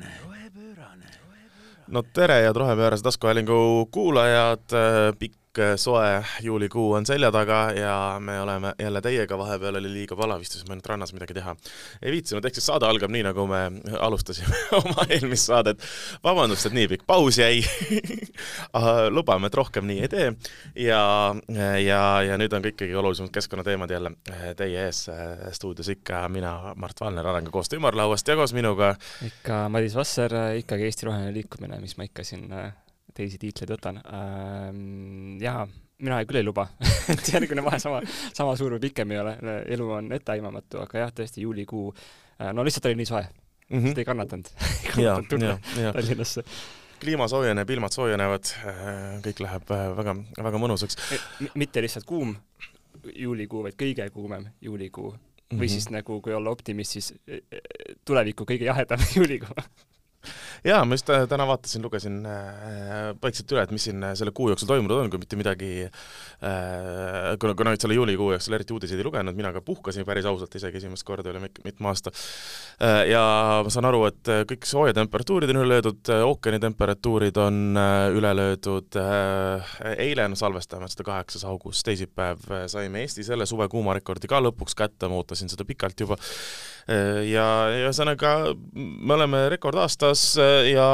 rohepöörane, rohepöörane. no tere, head Rohepöörase taskuhäälingu kuulajad, pikk soe juulikuu on selja taga ja me oleme jälle teiega, vahepeal oli liiga palav, istusime ainult rannas midagi teha. ei viitsinud, ehk siis saade algab nii, nagu me alustasime oma eelmist saadet. vabandust, et nii pikk paus jäi lubame, et rohkem nii ei tee. ja, ja, ja nüüd on ka ikkagi olulisemad keskkonnateemad jälle teie ees stuudios ikka mina, Mart Valner, Arengukoostöö ümarlauast ja koos minuga ikka Madis Vasser, ikkagi Eesti Roheline Liikumine, mis ma ikka siin teisi tiitleid võtan ähm,. jaa, mina küll ei luba et järgmine vahe sama, sama suur või pikem ei ole, elu on etteaimamatu, aga jah, tõesti juulikuu, no lihtsalt oli nii soe mm, -hmm. ei kannatanud ei kannatanud tulla Tallinnasse kliima soojeneb, ilmad soojenevad, kõik läheb väga, väga mõnusaks. mitte lihtsalt kuum juulikuu, vaid kõige kuumem juulikuu või mm -hmm. siis nagu, kui olla optimist, siis tuleviku kõige jahedam juulikuu jaa, ma just äh, täna vaatasin, lugesin äh, vaikselt üle, et mis siin äh, selle kuu jooksul toimunud on, kui mitte midagi äh,, kuna, kuna nüüd selle juulikuu jooksul eriti uudiseid ei lugenud, mina ka puhkasin päris ausalt isegi esimest korda üle mitme aasta äh,. ja ma saan aru, et kõik soojatemperatuurid on üle löödud, ookeanitemperatuurid on üle löödud äh,, eile, no salvestame seda kaheksas august, teisipäev, saime Eesti selle suve kuumarekordi ka lõpuks kätte, ma ootasin seda pikalt juba ja ühesõnaga me oleme rekordaastas ja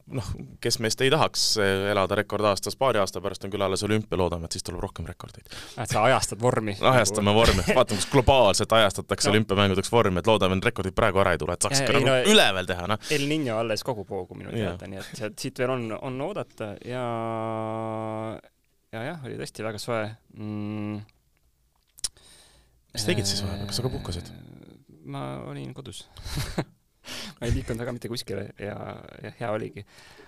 noh, kes meist ei tahaks elada rekordaastas, paari aasta pärast on küll alles olümpia, loodame, et siis tuleb rohkem rekordeid. et sa ajastad vormi? ajastame vormi, vaatame, kas globaalselt ajastatakse no. olümpiamängudeks vormi, et loodame, et rekordid praegu ära ei tule, et saaks ikka nagu no, üle veel teha, noh. El Niño alles kogub hoogu minu teada, nii et sealt, siit veel on, on oodata ja ja jah, oli tõesti väga soe mm.. mis tegid siis vahepeal, kas sa ka puhkasid? Ma olin kodus. Ma ei liikunud väga mitte kuskile ja, ja hea oligi.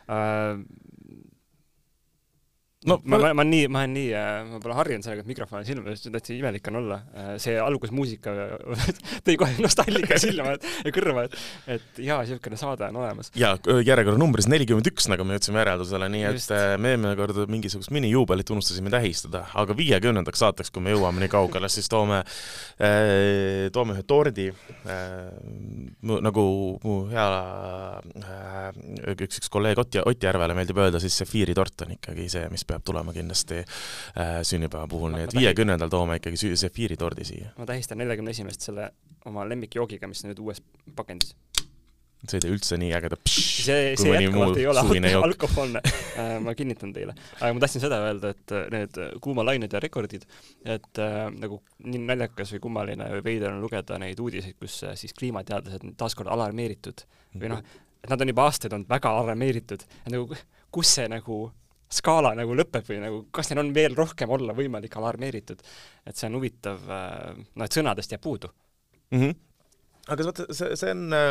Uh, no ma, ma, ma nii, ma olen nii, äh, ma pole harjunud sellega, et mikrofon on silme ees, täitsa imelik on olla. Äh, see algusmuusika tõi kohe nostalgia silma ja kõrva, et, et jaa, niisugune saade on olemas. ja järjekorranumbris nelikümmend üks, nagu me jõudsime järeldusele, nii et Just. Äh, me eelmine kord mingisugust minijuubelit unustasime tähistada, aga viiekümnendaks saateks, kui me jõuame nii kaugele, siis toome, toome ühe tordi, nagu mu hea üks, üks kolleeg Ott, Ott Järvele meeldib öelda, siis see fiiritort on ikkagi see, mis peab tulema kindlasti äh, sünnipäeva puhul, nii et viiekümnendal toome ikkagi sefiiritordi siia. ma tähistan neljakümne esimest selle oma lemmikjoogiga, mis on nüüd uues pakendis. See ei tee üldse nii ägeda see, see jätkuvalt ei ole alkoholne. Äh, ma kinnitan teile. aga ma tahtsin seda öelda, et äh, need kuumalained ja rekordid, et äh, nagu nii naljakas või kummaline või veider on lugeda neid uudiseid, kus äh, siis kliimateadlased on taaskord alarmeeritud. Või noh, et nad on juba aastaid olnud väga alarmeeritud, nagu kus see nagu skaala nagu lõpeb või nagu kas neil on veel rohkem olla võimalik alarmeeritud. et see on huvitav, noh, et sõnadest jääb puudu mm. -hmm. aga vaata, see, see on äh,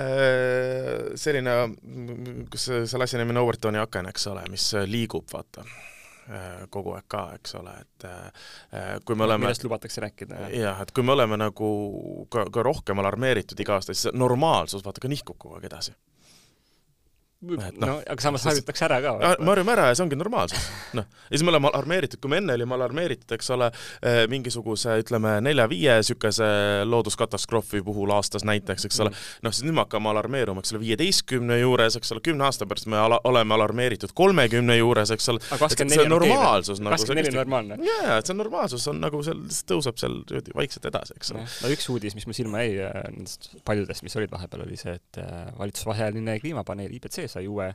äh selline, kus selle asja nimi on Overtoni aken, eks ole, mis liigub, vaata äh, kogu aeg ka, eks ole, et kui me oleme millest lubatakse rääkida. jah, et kui me oleme nagu ka, ka rohkem alarmeeritud iga aasta, siis normaalsus vaata ka nihkub kogu aeg edasi no, no, aga samas harjutakse ära ka. me harjume ära ja see ongi normaalsus. noh, ja siis me oleme alarmeeritud, kui me enne olime alarmeeritud, eks ole, eh, mingisuguse ütleme nelja-viie niisuguse looduskatastroofi puhul aastas näiteks, eks ole, mm. noh, siis nüüd me hakkame alarmeeruma, eks ole, viieteistkümne juures, eks ole, kümne aasta pärast me ala, oleme alarmeeritud kolmekümne juures, eks ole. et see on normaalsus nagu. kakskümmend neli on normaalne. jaa, et see on normaalsus, on nagu seal, tõuseb seal vaikselt edasi, eks ole. no üks uudis, mis mul silma jäi äh, nendest paljudest, mis olid vahepeal, oli see, et valitsusvaheline kliimapaneel IPC sai uue,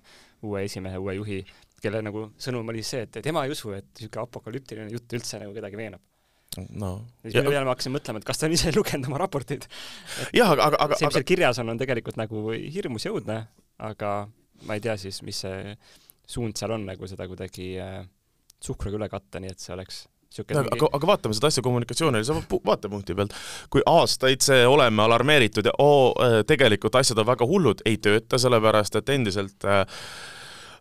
uue esimehe, uue juhi, kelle nagu sõnum oli see, et tema ei usu, et niisugune apokalüptiline jutt üldse nagu kedagi veenab no. ja siis mille peale ma hakkasin mõtlema, et kas ta on ise lugenud oma raporteid. jah, aga, aga, aga see, mis seal kirjas on, on tegelikult nagu hirmus ja õudne, aga ma ei tea siis, mis see suund seal on nagu seda kuidagi äh, suhkruga üle katta, nii et see oleks aga, aga, aga vaatame seda asja kommunikatsioonilise vaatepunkti pealt. kui aastaid see oleme alarmeeritud ja oo, tegelikult asjad on väga hullud, ei tööta, sellepärast et endiselt äh,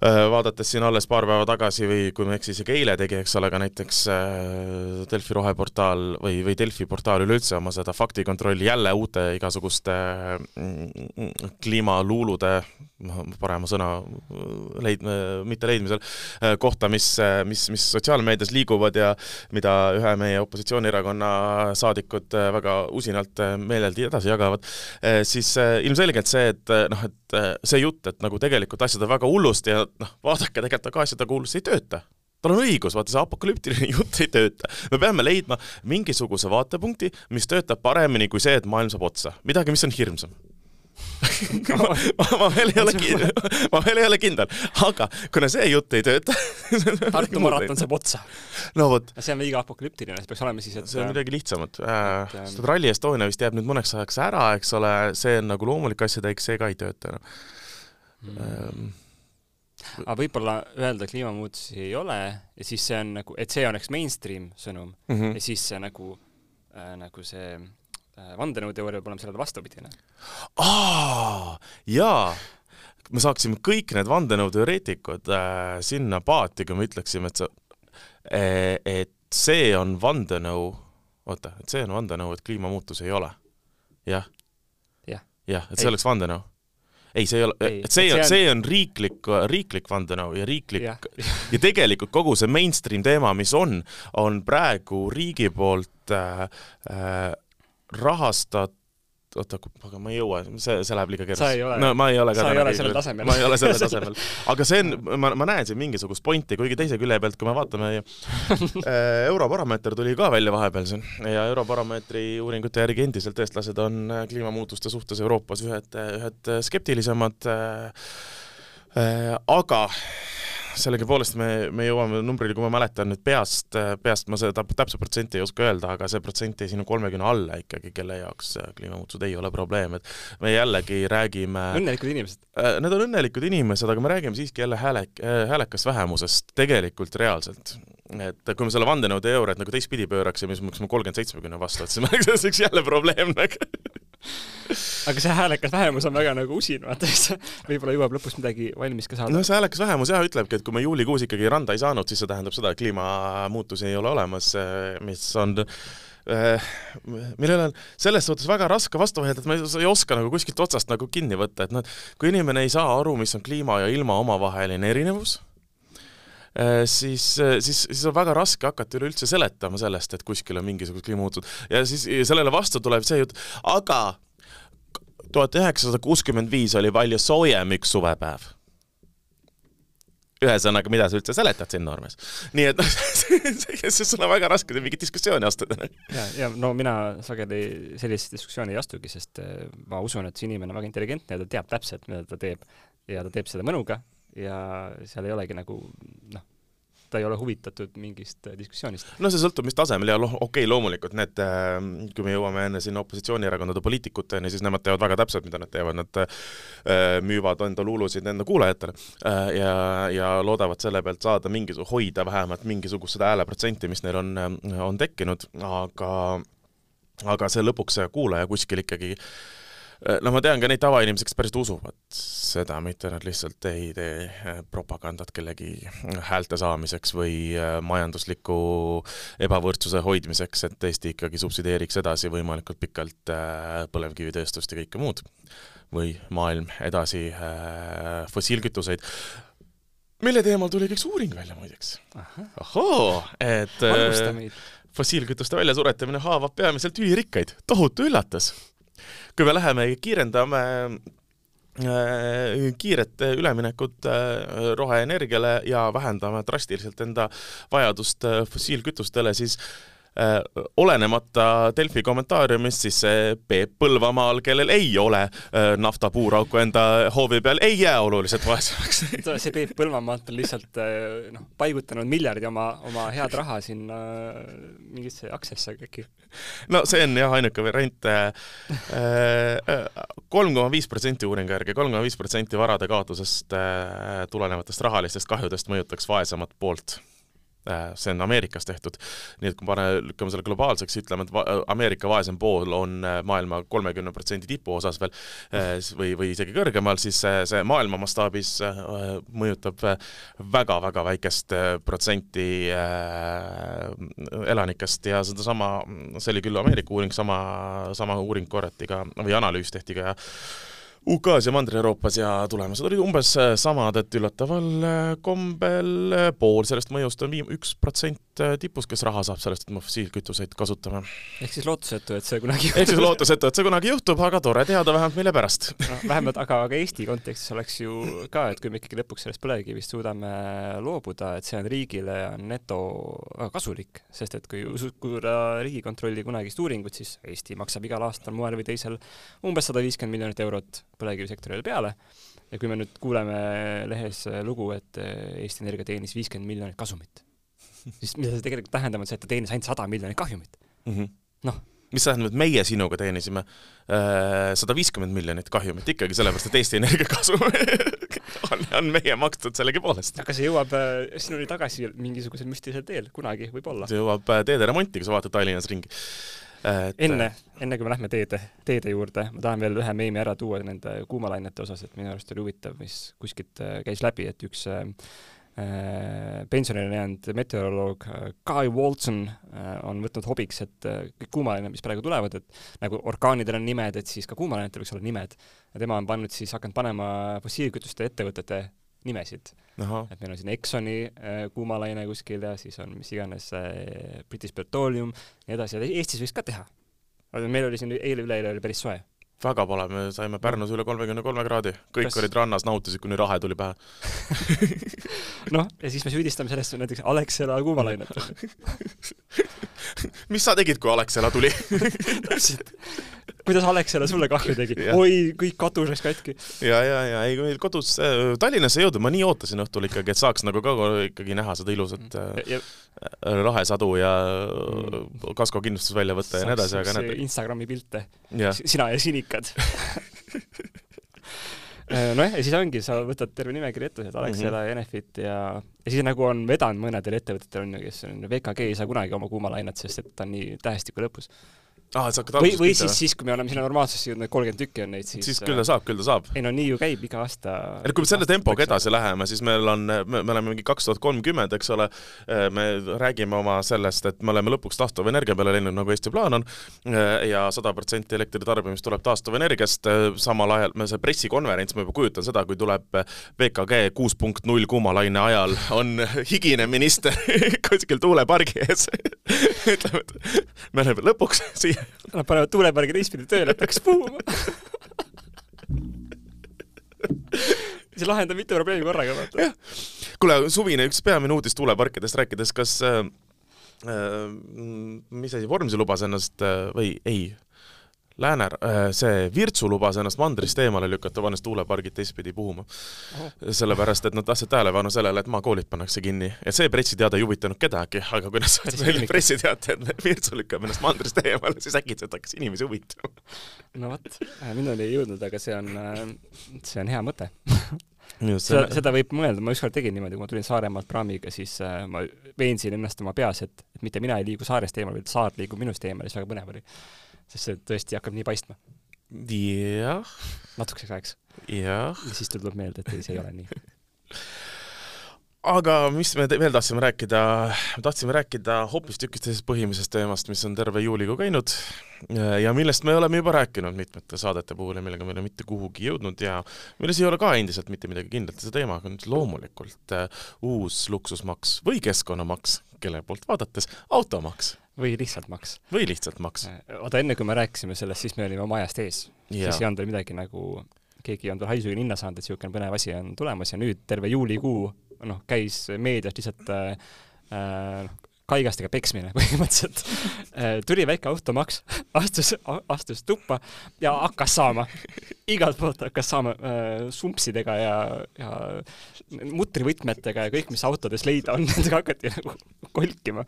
vaadates siin alles paar päeva tagasi või kui ma ei eksi, isegi eile tegi, eks ole, ka näiteks äh, Delfi roheportaal või, või Delfi portaal üleüldse oma seda faktikontrolli jälle uute igasuguste mm, kliimaluulude parema sõna leid-, mitte leidmisel, kohta, mis, mis, mis sotsiaalmeedias liiguvad ja mida ühe meie opositsioonierakonna saadikud väga usinalt meeleldi edasi jagavad, siis ilmselgelt see, et noh, et see jutt, et nagu tegelikult asjad on väga hullusti ja noh, vaadake, tegelikult aga asjad väga hullusti ei tööta tal on õigus, vaata see apokalüptiline jutt ei tööta. me peame leidma mingisuguse vaatepunkti, mis töötab paremini kui see, et maailm saab otsa. midagi, mis on hirmsam ma, ma, ma veel ei ole kindel, ma veel ei ole kindel, aga kuna see jutt ei tööta Tartu maraton saab otsa. no vot. see on liiga apokalüptiline, see peaks olema siis, et see on midagi lihtsamat äh,. sest et Rally Estonia vist jääb nüüd mõneks ajaks ära, eks ole, see on nagu loomulik asjade käik, see ka ei tööta enam mm. Aga võib-olla öelda kliimamuutusi ei ole ja siis see on nagu, et see oleks mainstream sõnum mm -hmm. ja siis see nagu äh,, nagu see äh, vandenõuteooria peab olema sellele vastupidine. aa, jaa me saaksime kõik need vandenõuteoreetikud äh, sinna paati, kui me ütleksime, et see et see on vandenõu, oota, et see on vandenõu, et kliimamuutus ei ole. jah. jah, jah, et see ei. oleks vandenõu ei, see ei ole, et see, see on, see on riiklik, riiklik vandenõu ja riiklik ja. ja tegelikult kogu see mainstream teema, mis on, on praegu riigi poolt äh, äh, rahastatud oota, aga ma ei jõua, see, see läheb liiga keeruliseks. no ma ei ole ka sa ei ole sellel tasemel. ma ei ole sellel tasemel. aga see on, ma, ma näen siin mingisugust pointi, kuigi teise külje pealt, kui me vaatame äh, Europarameeter tuli ka välja vahepeal siin ja Europarameetri uuringute järgi endiselt eestlased on äh, kliimamuutuste suhtes Euroopas ühed, ühed skeptilisemad äh, aga sellegipoolest me, me jõuame numbrile, kui ma mäletan nüüd peast, peast ma seda täpset protsenti ei oska öelda, aga see protsent jäi sinna kolmekümne alla ikkagi, kelle jaoks kliimamuutused ei ole probleem, et me jällegi räägime õnnelikud inimesed? Äh, need on õnnelikud inimesed, aga me räägime siiski jälle hääle, häälekast vähemusest tegelikult reaalselt et kui me selle vandenõuteooriat nagu teistpidi pööraksime, siis me hakkasime kolmkümmend seitsmekümne vastu, et see oleks jälle probleem nagu aga see häälekas vähemus on väga nagu usin, vaata, siis võib-olla jõuab lõpus midagi valmis ka saada. no see häälekas vähemus jah, ütlebki, et kui me juulikuus ikkagi randa ei saanud, siis see tähendab seda, et kliimamuutusi ei ole olemas, mis on eh, millel on selles suhtes väga raske vastu vaielda, et ma ei oska nagu kuskilt otsast nagu kinni võtta, et noh, kui inimene ei saa aru, mis on kliima ja ilma omavaheline erinevus, eh, siis, siis, siis on väga raske hakata üleüldse seletama sellest, et kuskil on mingisugused kliimamuutused ja siis sellele vastu tuleb see jutt, aga tuhat üheksasada kuuskümmend viis oli palju soojem üks suvepäev. ühesõnaga, mida sa üldse seletad siin Noormees? nii et noh, sul on väga raske mingit diskussiooni astuda. ja, ja no mina sageli sellist diskussiooni ei astugi, sest eh, ma usun, et see inimene on väga intelligentne ja ta teab täpselt, mida ta teeb. ja ta teeb seda mõnuga ja seal ei olegi nagu noh ta ei ole huvitatud mingist äh, diskussioonist. no see sõltub, mis tasemel ja okei okay,, loomulikult need, äh, kui me jõuame enne sinna opositsioonierakondade poliitikuteni, siis nemad teavad väga täpselt, mida nad teevad, nad äh, müüvad enda luulusid enda kuulajatele ja, ja loodavad selle pealt saada mingi, hoida vähemalt mingisugust seda hääleprotsenti, mis neil on, on tekkinud, aga aga see lõpuks see kuulaja kuskil ikkagi Äh, noh, ma tean ka neid tavainimesi, kes päriselt usuvad seda, mitte nad lihtsalt ei tee äh, propagandat kellegi häälte saamiseks või äh, majandusliku ebavõrdsuse hoidmiseks, et Eesti ikkagi subsideeriks edasi võimalikult pikalt põlevkivitööstust ja kõike muud. või maailm edasi fossiilkütuseid. Mille teemal tuli ka üks uuring välja muideks. ahoo, et fossiilkütuste väljasuretamine haavab peamiselt ülirikkaid, tohutu üllatus kui me läheme kiirendame äh, kiiret üleminekut äh, roheenergiale ja vähendame drastiliselt enda vajadust äh, fossiilkütustele, siis olenemata Delfi kommentaariumist, siis see Peep Põlvamaal, kellel ei ole äh, naftapuurauku enda hoovi peal, ei jää oluliselt vaesemaks see Peep Põlvamaalt on lihtsalt äh, noh, paigutanud miljardi oma, oma head raha sinna äh, mingisse aktsiasse äkki. no see on jah, ainuke variant. kolm koma viis protsenti uuringu järgi, kolm koma viis protsenti varade kaotusest tulenevatest rahalistest kahjudest mõjutaks vaesemat poolt Äh, see on Ameerikas tehtud. nii et kui pane, lükkame selle globaalseks, ütleme, et va Ameerika vaesem pool on äh, maailma kolmekümne protsendi tipu osas veel äh, või, või isegi kõrgemal, siis see, see maailma mastaabis mõjutab väga-väga väikest protsenti elanikest ja sedasama, see oli küll Ameerika uuring, sama, sama uuring korrati ka, või analüüs tehti ka UK-s ja Mandri-Euroopas ja tulemused olid umbes äh, samad, et üllataval äh, kombel äh, pool sellest mõjust on viim-, üks protsent tipus, kes raha saab sellest, et me fossiilkütuseid kasutame. ehk siis lootusetu, et see kunagi juhtub. ehk siis lootusetu, et see kunagi juhtub, aga tore teada vähemalt, mille pärast no,. vähemalt, aga, aga Eesti kontekstis oleks ju ka, et kui me ikkagi lõpuks sellest põlevkivist suudame loobuda, et see on riigile neto kasulik, sest et kui uskuda Riigikontrolli kunagist uuringut, siis Eesti maksab igal aastal moel või teisel umbes sada viiskümmend miljonit eurot põlevkivisektorile peale ja kui me nüüd kuuleme lehes lugu, et Eesti Energia teenis viiskümmend miljonit kasumit, siis mida see tegelikult tähendab, on see, et ta teenis ainult sada miljonit kahjumit mm -hmm.. noh mis tähendab, et meie sinuga teenisime äh, sada viiskümmend miljonit kahjumit ikkagi sellepärast, et Eesti Energia kasum on, on meie makstud sellegipoolest. aga see jõuab äh, sinuni tagasi mingisugusel müstilisel teel kunagi võib-olla. see jõuab äh, teede remonti, kui sa vaatad Tallinnas ringi et enne, enne kui me lähme teede, teede juurde, ma tahan veel ühe meemi ära tuua nende kuumalainete osas, et minu arust oli huvitav, mis kuskilt käis läbi, et üks äh pensionile jäänud meteoroloog Guy Walton äh, on võtnud hobiks, et äh, kõik kuumalained, mis praegu tulevad, et nagu orkaanidel on nimed, et siis ka kuumalainetel võiks olla nimed. ja tema on pannud siis, hakanud panema fossiilkütuste ettevõtete nimesid. et meil on siin Exxoni äh, kuumalaine kuskil ja siis on mis iganes äh, British Petroleum nii edasi ja Eestis võiks ka teha. meil oli siin eile-üleeile oli päris soe väga pole, me saime Pärnus üle kolmekümne kolme kraadi, kõik Kas... olid rannas, nautisid, kuni rahe tuli pähe. Noh, ja siis me süüdistame selles näiteks Alexela kuumalainet mis sa tegid, kui Alexela tuli täpselt. kuidas Alexela sulle kahju tegi? oi, kõik katus läks katki. ja, ja, ja ei, meil kodus äh,, Tallinnasse ei jõudnud, ma nii ootasin õhtul ikkagi, et saaks nagu ka ikkagi näha seda ilusat äh, rahesadu ja mm. kaskokindlustus välja võtta ja nii edasi, aga näed. Instagrami pilte. sina ja sinikad äh, nojah, ja siis ongi, sa võtad terve nimekiri ette, Alexela mm -hmm. ja Enefit ja, ja siis nagu on vedanud mõnedel ettevõtetel on ju, kes on, VKG ei saa kunagi oma kuumalainet, sest et ta on nii tähestiku lõpus et sa hakkad või, või siis, siis, kui me oleme sinna normaalsesse jõudnud, kolmkümmend tükki on neid, siis siis küll ta saab, küll ta saab. ei no nii ju käib iga aasta. kui me selle tempoga edasi läheme, siis meil on, me, me oleme mingi kaks tuhat kolmkümmend, eks ole, me räägime oma sellest, et me oleme lõpuks taastuvenergia peale läinud, nagu Eesti plaan on, ja sada protsenti elektritarbimist tuleb taastuvenergiast, samal ajal me see pressikonverents, ma juba kujutan seda, kui tuleb VKG kuus punkt null kuumalaine ajal, on higine minister kuskil tuulepargi ees. Ütleme, et me oleme lõpuks siia Nad panevad tuulepargi teistpidi tööle, hakkas puhuma see lahendab mitu probleemi korraga, vaata. kuule, suvine üks peamine uudis tuuleparkidest rääkides, kas äh, äh, mis asi, Vormsi lubas ennast äh, või ei, Lääner, äh, see Virtsu lubas ennast mandrist eemale lükata, pannes tuulepargid teistpidi puhuma. Sellepärast, et nad tahtsid tähelepanu sellele, et maakoolid pannakse kinni. ja see pressiteade ei huvitanud kedagi, aga kui nad said välja pressiteate, et Virtsu lükkab ennast mandrist eemale, siis äkitselt hakkas inimesi huvitama. no vot, äh, minuni ei jõudnud, aga see on, äh, see on hea mõte. Just, seda, seda võib mõelda, ma ükskord tegin niimoodi, kui ma tulin Saaremaalt praamiga, siis äh, ma veensin ennast oma peas, et, et mitte mina ei liigu saarest eemal, vaid saar liigub minust eemale, siis väga põnev oli sest see tõesti hakkab nii paistma. jah. natukeseks ajaks. jah. ja siis tuleb meelde, et ei, see ei ole nii aga mis me veel tahtsime rääkida, tahtsime rääkida hoopistükkis teisest põhilisest teemast, mis on terve juulikuu käinud ja millest me oleme juba rääkinud mitmete saadete puhul ja millega me ei ole mitte kuhugi jõudnud ja milles ei ole ka endiselt mitte midagi kindlat see teema on loomulikult uh, uus luksusmaks või keskkonnamaks, kelle poolt vaadates automaks või lihtsalt maks. või lihtsalt maks. Äh, oota, enne kui me rääkisime sellest, siis me olime oma ajast ees. siis ei olnud veel midagi nagu, keegi ei olnud veel haisugi ninna saanud, et niisugune põnev asi on tulemas ja nüüd terve juulikuu noh, käis meedias lihtsalt äh, äh, kaigastega peksmine põhimõtteliselt. Äh, tuli väike automaks, astus, astus tuppa ja hakkas saama, igalt poolt hakkas saama äh, sumpsidega ja, ja mutrivõtmetega ja kõik, mis autodes leida on, nendega hakati nagu kolkima.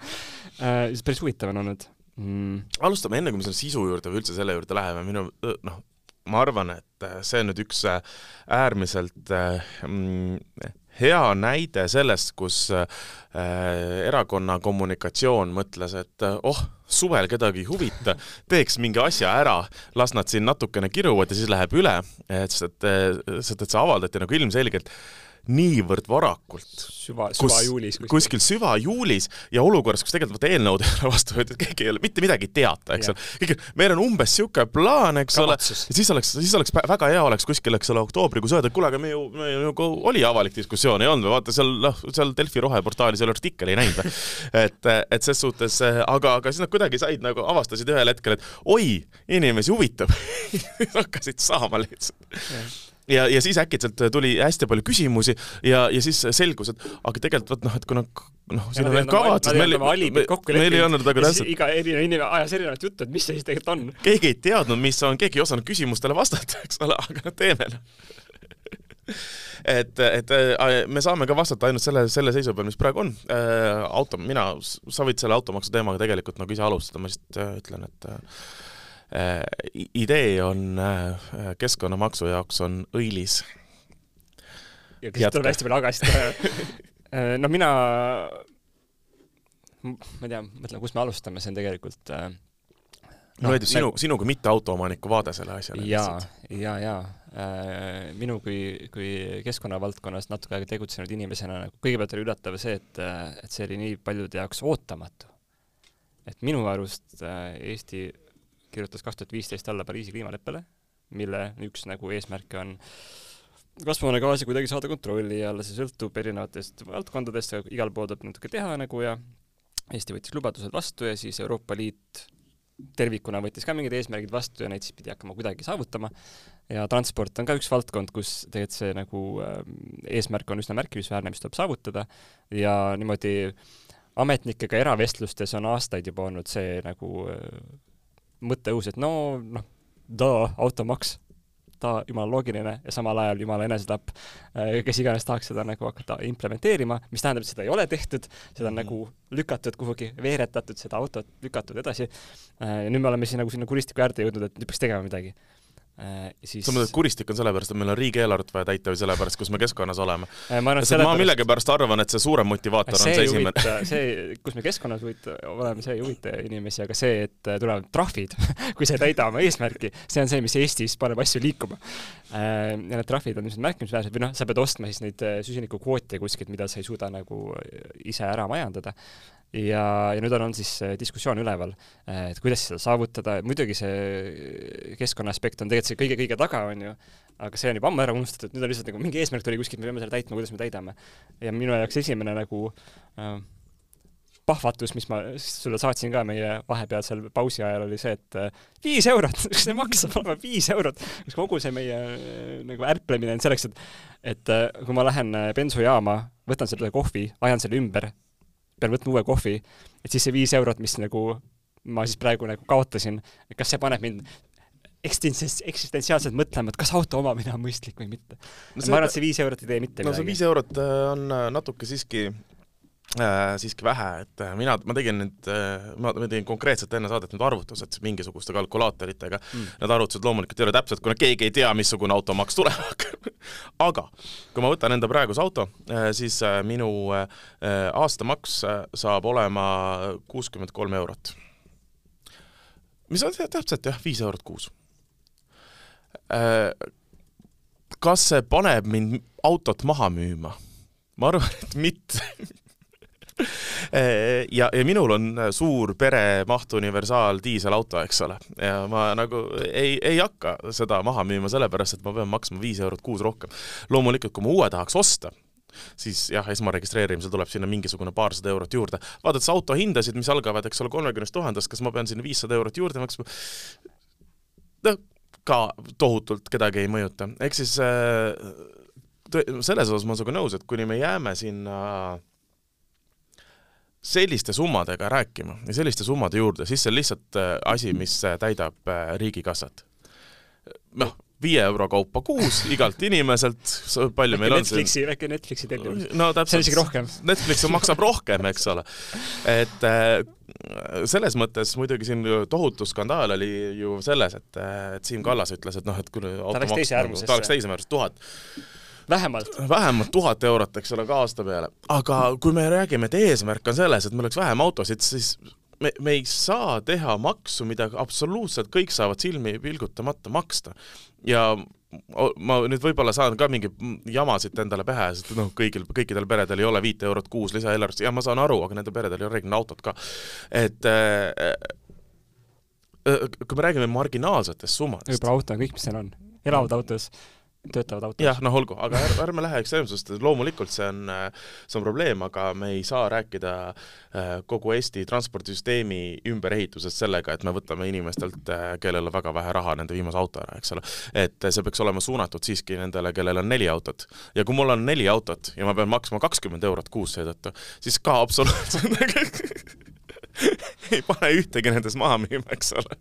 Äh,. siis päris huvitav on olnud. Mm.. alustame enne, kui me selle sisu juurde või üldse selle juurde läheme, minu noh, ma arvan, et see on nüüd üks äärmiselt mm, hea näide sellest, kus äh, erakonna kommunikatsioon mõtles, et äh, oh, suvel kedagi ei huvita, teeks mingi asja ära, las nad siin natukene kiruvad ja siis läheb üle, sest et, sest et see avaldati nagu ilmselgelt niivõrd varakult. süva, süvajuulis kus,. kuskil süvajuulis ja olukorras, kus tegelikult vaata eelnõud ei ole vastu võetud, keegi ei ole mitte midagi teata, eks ole. kõik, meil on umbes niisugune plaan, eks ole, siis oleks, siis oleks väga hea oleks kuskil, eks ole, oktoobrikuus öelda, et kuule, aga me ju, me ju nagu oli avalik diskussioon, ei olnud või vaata seal, noh, seal Delfi roheportaalis ei ole artikkel, ei näinud või. et, et ses suhtes, aga, aga siis nad kuidagi said nagu, avastasid ühel hetkel, et oi, inimesi huvitab hakkasid saama lihtsalt ja, ja siis äkitselt tuli hästi palju küsimusi ja, ja siis selgus, et aga tegelikult vot noh, et kuna noh, siin on need kavad, siis meil, meil ei olnud nagu täpselt. iga erinev inimene ajas erinevat juttu, et mis see siis tegelikult on. keegi ei teadnud, mis on, keegi ei osanud küsimustele vastata, eks ole, aga teeme et, et me saame ka vastata ainult selle, selle seisu peal, mis praegu on. Äh, auto, mina, sa võid selle automaksu teemaga tegelikult nagu ise alustada, ma lihtsalt äh, ütlen, et Äh, idee on äh, keskkonnamaksu jaoks on õilis. ja kes tuleb hästi palju agast äh, no mina, ma ei tea, mõtlen, kust me alustame, see on tegelikult no, no näiteks sinu, sinu kui mitte autoomaniku vaade selle asjale. ja, ja äh, minu kui, kui keskkonnavaldkonnas natuke aega tegutsenud inimesena nagu kõigepealt oli üllatav see, et, et see oli nii paljude jaoks ootamatu. et minu arust äh, Eesti kirjutas kaks tuhat viisteist alla Pariisi kliimaleppele, mille üks nagu eesmärke on kasvuhoonegaasi kuidagi saada kontrolli alla, see sõltub erinevatest valdkondadest, igal pool tuleb natuke teha nagu ja Eesti võttis lubadused vastu ja siis Euroopa Liit tervikuna võttis ka mingid eesmärgid vastu ja neid siis pidi hakkama kuidagi saavutama. ja transport on ka üks valdkond, kus tegelikult see nagu äh, eesmärk on üsna märkimisväärne, mis tuleb saavutada ja niimoodi ametnikega eravestlustes on aastaid juba olnud see nagu äh, mõtteõus, et no noh, da, automaks, ta jumala loogiline ja samal ajal jumala enesetapp, äh, kes iganes tahaks seda nagu hakata implementeerima, mis tähendab, et seda ei ole tehtud, seda on mm nagu lükatud kuhugi, veeretatud seda autot, lükatud edasi. Äh, ja nüüd me oleme siin nagu sinna kuristiku äärde jõudnud, et nüüd peaks tegema midagi siis sa mõtled, et kuristik on sellepärast, et meil on riigieelarvet vaja täita või sellepärast, kus me keskkonnas oleme? Äh, ma, ma millegipärast arvan, et see suurem motivaator see on see esimene. see, kus me keskkonnas huvita, oleme, see ei huvita inimesi, aga see, et äh, tulevad trahvid kui sa ei täida oma eesmärki, see on see, mis Eestis paneb asju liikuma. ja need trahvid on ilmselt märkimisväärsed või noh, sa pead ostma siis neid süsinikukvoote kuskilt, mida sa ei suuda nagu ise ära majandada ja, ja nüüd on, on siis diskussioon üleval, et kuidas seda saavutada, muidugi see keskkonna aspekt on tegelikult see kõige-kõige taga, on ju, aga see on juba ammu ära unustatud, nüüd on lihtsalt nagu mingi eesmärk tuli kuskilt, me peame selle täitma, kuidas me täidame. ja minu jaoks esimene nagu äh, pahvatus, mis ma sulle saatsin ka meie vahepealsel pausi ajal, oli see, et äh, viis eurot, kas see maksab olema viis eurot, kas kogu see meie äh, nagu ärplemine on selleks, et et äh, kui ma lähen bensujaama, võtan selle kohvi, ajan selle ümber, pean võtma uue kohvi, et siis see viis eurot, mis nagu ma siis praegu nagu kaotasin, kas see paneb mind eksistentsiaalselt mõtlema, et kas auto omamine on mõistlik või mitte no. ma arvan, et see viis eurot ei tee mitte no, midagi. no see viis eurot äh, on äh, natuke siiski siiski vähe, et äh, mina, ma tegin nüüd äh,, ma tegin konkreetselt enne saadet need arvutused mingisuguste kalkulaatoritega mm., need arvutused loomulikult ei ole täpsed, kuna keegi ei tea, missugune automaks tulema hakkab aga kui ma võtan enda praeguse auto äh,, siis äh, minu äh, aastamaks äh, saab olema kuuskümmend kolm eurot. Mis on täpselt jah, viis eurot kuus. Äh, kas see paneb mind autot maha müüma? ma arvan, et mitte. äh, ja, ja minul on suur peremaht universaal diiselauto, eks ole, ja ma nagu ei, ei hakka seda maha müüma sellepärast, et ma pean maksma viis eurot kuus rohkem. loomulikult, kui ma uue tahaks osta, siis jah, esmaregistreerimisel tuleb sinna mingisugune paarsada eurot juurde. vaadates auto hindasid, mis algavad, eks ole, kolmekümnest tuhandest, kas ma pean sinna viissada eurot juurde maksma? noh, ka tohutult kedagi ei mõjuta, ehk siis äh, selles osas ma olen sinuga nõus, et kuni me jääme sinna selliste summadega rääkima ja selliste summade juurde, siis see on lihtsalt äh, asi, mis täidab äh, riigikassat. noh, viie euro kaupa kuus igalt inimeselt, palju meil on Netflixi, väike Netflixi tellimus. no täpselt. see on isegi rohkem. Netflix maksab rohkem, eks ole. et äh, selles mõttes muidugi siin tohutu skandaal oli ju selles, et, et Siim Kallas ütles, et noh, et kui ta läks teise äärmusesse. ta läks teise äärmusesse, tuhat vähemalt. vähemalt tuhat eurot, eks ole, ka aasta peale. aga kui me räägime, et eesmärk on selles, et meil oleks vähem autosid, siis me, me ei saa teha maksu, mida absoluutselt kõik saavad silmi pilgutamata maksta. ja ma nüüd võib-olla saan ka mingeid jamasid endale pähe, sest noh, kõigil, kõikidel peredel ei ole viite eurot kuus lisaeelarvest, ja ma saan aru, aga nendel peredel ei ole reeglina autot ka. et äh, äh, kui me räägime marginaalsetest summadest. võib-olla auto on kõik, mis seal on, elavad autos töötavad autos. jah, noh olgu, aga ärme, ärme lähe ekstreemsust, loomulikult see on, see on probleem, aga me ei saa rääkida äh, kogu Eesti transpordisüsteemi ümberehitusest sellega, et me võtame inimestelt, äh, kellel on väga vähe raha, nende viimase auto ära, eks ole. et see peaks olema suunatud siiski nendele, kellel on neli autot. ja kui mul on neli autot ja ma pean maksma kakskümmend eurot kuus seetõttu, siis ka absoluutselt ei pane ühtegi nendest maha müüma, eks ole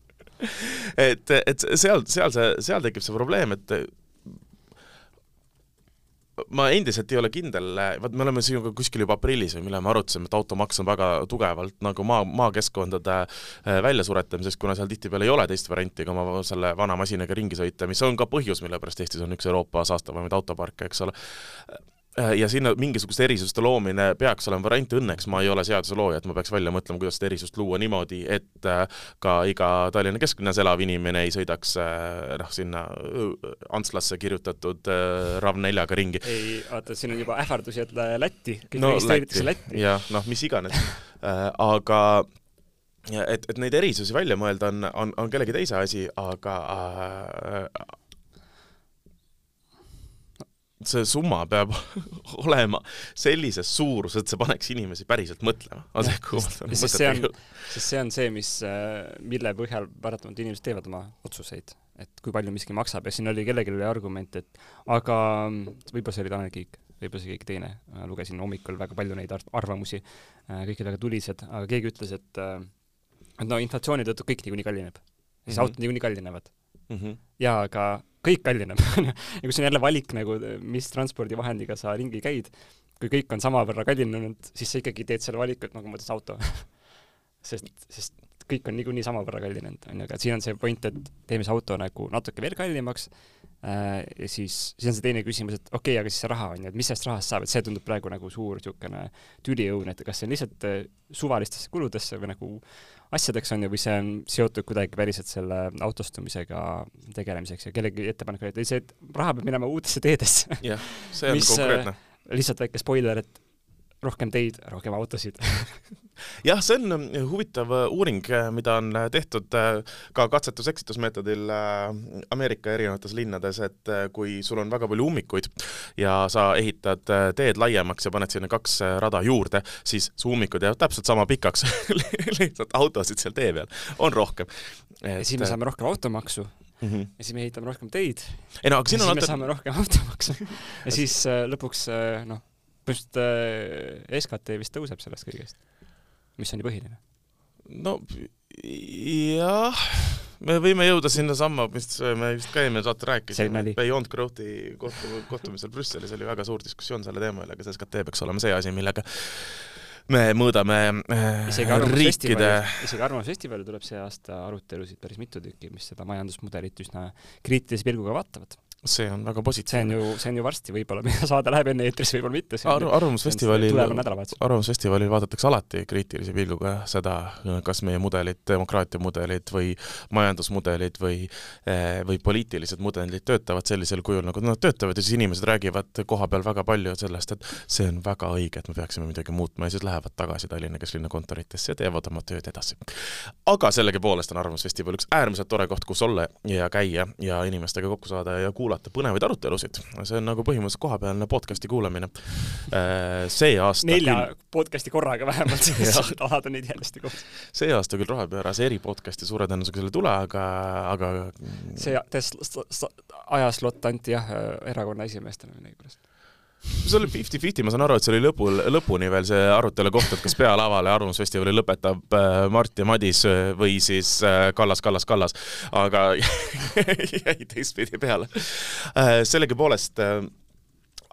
et, et seal, seal see, seal tekib see probleem, et ma endiselt ei ole kindel, vaat me oleme sinuga kuskil juba aprillis või millal me arutasime, et automaks on väga tugevalt nagu maa, maakeskkondade äh, väljasuretamiseks, kuna seal tihtipeale ei ole teist varianti, kui oma selle vana masinaga ringi sõita, mis on ka põhjus, mille pärast Eestis on üks Euroopa saastavamaid autoparke, eks ole ja sinna mingisuguste erisuste loomine peaks olema variant, õnneks ma ei ole seaduselooja, et ma peaks välja mõtlema, kuidas seda erisust luua niimoodi, et äh, ka iga Tallinna kesklinnas elav inimene ei sõidaks äh, noh, sinna Antslasse kirjutatud RAV4-ga ringi. ei, oota, siin on juba ähvardusi, et Lätti, kõik no, registreeritakse Lätti. jah, noh, mis iganes aga et, et neid erisusi välja mõelda on, on, on kellegi teise asi, aga äh, see summa peab olema sellises suuruses, et see paneks inimesi päriselt mõtlema. sest see on, sest see on see, mis, äh, mille põhjal paratamatult inimesed teevad oma otsuseid, et kui palju miski maksab ja siin oli kellelgi oli argument, et aga võib-olla see oli Tanel Kiik, võib-olla see keegi teine, lugesin hommikul väga palju neid arvamusi, äh, kõik olid väga tulised, aga keegi ütles, et äh, et no inflatsiooni tõttu kõik niikuinii kallineb. siis mm -hmm. autod niikuinii kallinevad mm. -hmm. jaa, aga kõik kallineb ja kui on jälle valik nagu, mis transpordivahendiga sa ringi käid, kui kõik on samavõrra kallinenud, siis sa ikkagi teed selle valiku, et nagu ma võtaks auto. Sest, sest kõik on niikuinii samavõrra kallinenud, on ju, aga siin on see point, et teeme see auto nagu natuke veel kallimaks äh,, ja siis, siis on see teine küsimus, et okei okay,, aga siis see raha, on ju, et mis sellest rahast saab, et see tundub praegu nagu suur niisugune tüliõun, et kas see on lihtsalt äh, suvalistesse kuludesse või nagu asjadeks, on ju, või see on seotud kuidagi päriselt selle autostumisega tegelemiseks ja kellegi ettepanek oli, et ei, see raha peab minema uutesse teedesse. jah, see on mis, konkreetne. lihtsalt väike spoiler, et rohkem teid, rohkem autosid. Jah, see on äh, huvitav äh, uuring, äh, mida on tehtud ka katsetus-eksitusmeetodil Ameerika erinevates linnades, et kui sul on väga palju ummikuid ja sa ehitad teed laiemaks ja paned sinna kaks rada juurde, siis su ummikud jäävad täpselt sama pikaks lihtsalt autosid seal tee peal. On rohkem. Et.... siis me saame rohkem automaksu. Mm -hmm. ja siis me ehitame rohkem teid. ei no aga siin on siis me saame rohkem automaksu. Ja siis lõpuks noh, põhimõtteliselt äh, SKT vist tõuseb sellest kõigest, mis on ju põhiline. no jah, me võime jõuda sinnasamma, mis me vist ka eelmine saate rääkisime, Beyond Growthi kohtu, kohtumisel Brüsselis oli väga suur diskussioon selle teema üle, kas SKT peaks olema see asi, millega me mõõdame äh, isegi riikide isegi Arvamusfestivalil tuleb see aasta arutelusid päris mitu tükki, mis seda majandusmudelit üsna kriitilise pilguga vaatavad see on väga positiivne. see on ju, see on ju varsti võib-olla, mida saade läheb enne eetrisse, võib-olla mitte. Ar-, Arvamusfestivalil, Arvamusfestivalil vaadatakse alati kriitilise pilguga seda, kas meie mudelid, demokraatia mudelid või majandusmudelid või eh, või poliitilised mudelid töötavad sellisel kujul, nagu nad töötavad ja siis inimesed räägivad koha peal väga palju sellest, et see on väga õige, et me peaksime midagi muutma ja siis lähevad tagasi Tallinna kesklinna kontoritesse ja teevad oma tööd edasi. aga sellegipoolest on Arvamusfestival üks äärmiselt tore koht, kus olla ja käia ja inimestega kokku saada ja kuulata kuulata põnevaid arutelusid. see on nagu põhimõtteliselt kohapealne podcast'i kuulamine. Äh, see aasta nelja küll... podcast'i korraga vähemalt, sest alad on neid järjest koos. see aasta küll rohepöörase eripodcast'i suure tõenäosusega ei tule, aga, aga see ajaslott anti jah, erakonna esimeestele millegipärast see oli fifty-fifty, ma saan aru, et see oli lõpul, lõpuni veel see arutelu koht, et kas pealavale Arvamusfestivali lõpetab äh, Mart ja Madis äh, või siis äh, Kallas, Kallas, Kallas, aga jäi teistpidi peale. sellegipoolest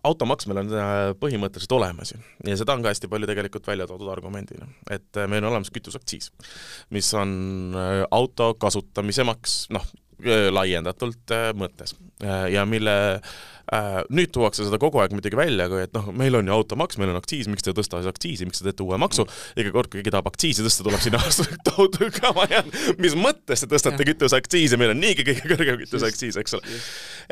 automaks meil on põhimõtteliselt olemas ju. Ja seda on ka hästi palju tegelikult välja toodud argumendina, et meil on olemas kütuseaktsiis, mis on auto kasutamise maks, noh, laiendatult mõttes. Ja mille Äh, nüüd tuuakse seda kogu aeg muidugi välja, kui et noh, meil on ju automaks, meil on aktsiis, miks te ei tõsta aktsiisi, miks te teete uue maksu, iga kord, kui keegi tahab aktsiisi tõsta, tuleb sinna tohutu kama ja mis mõttes te tõstate kütuseaktsiisi, meil on niigi kõige kõrgem kütuseaktsiis, eks ole.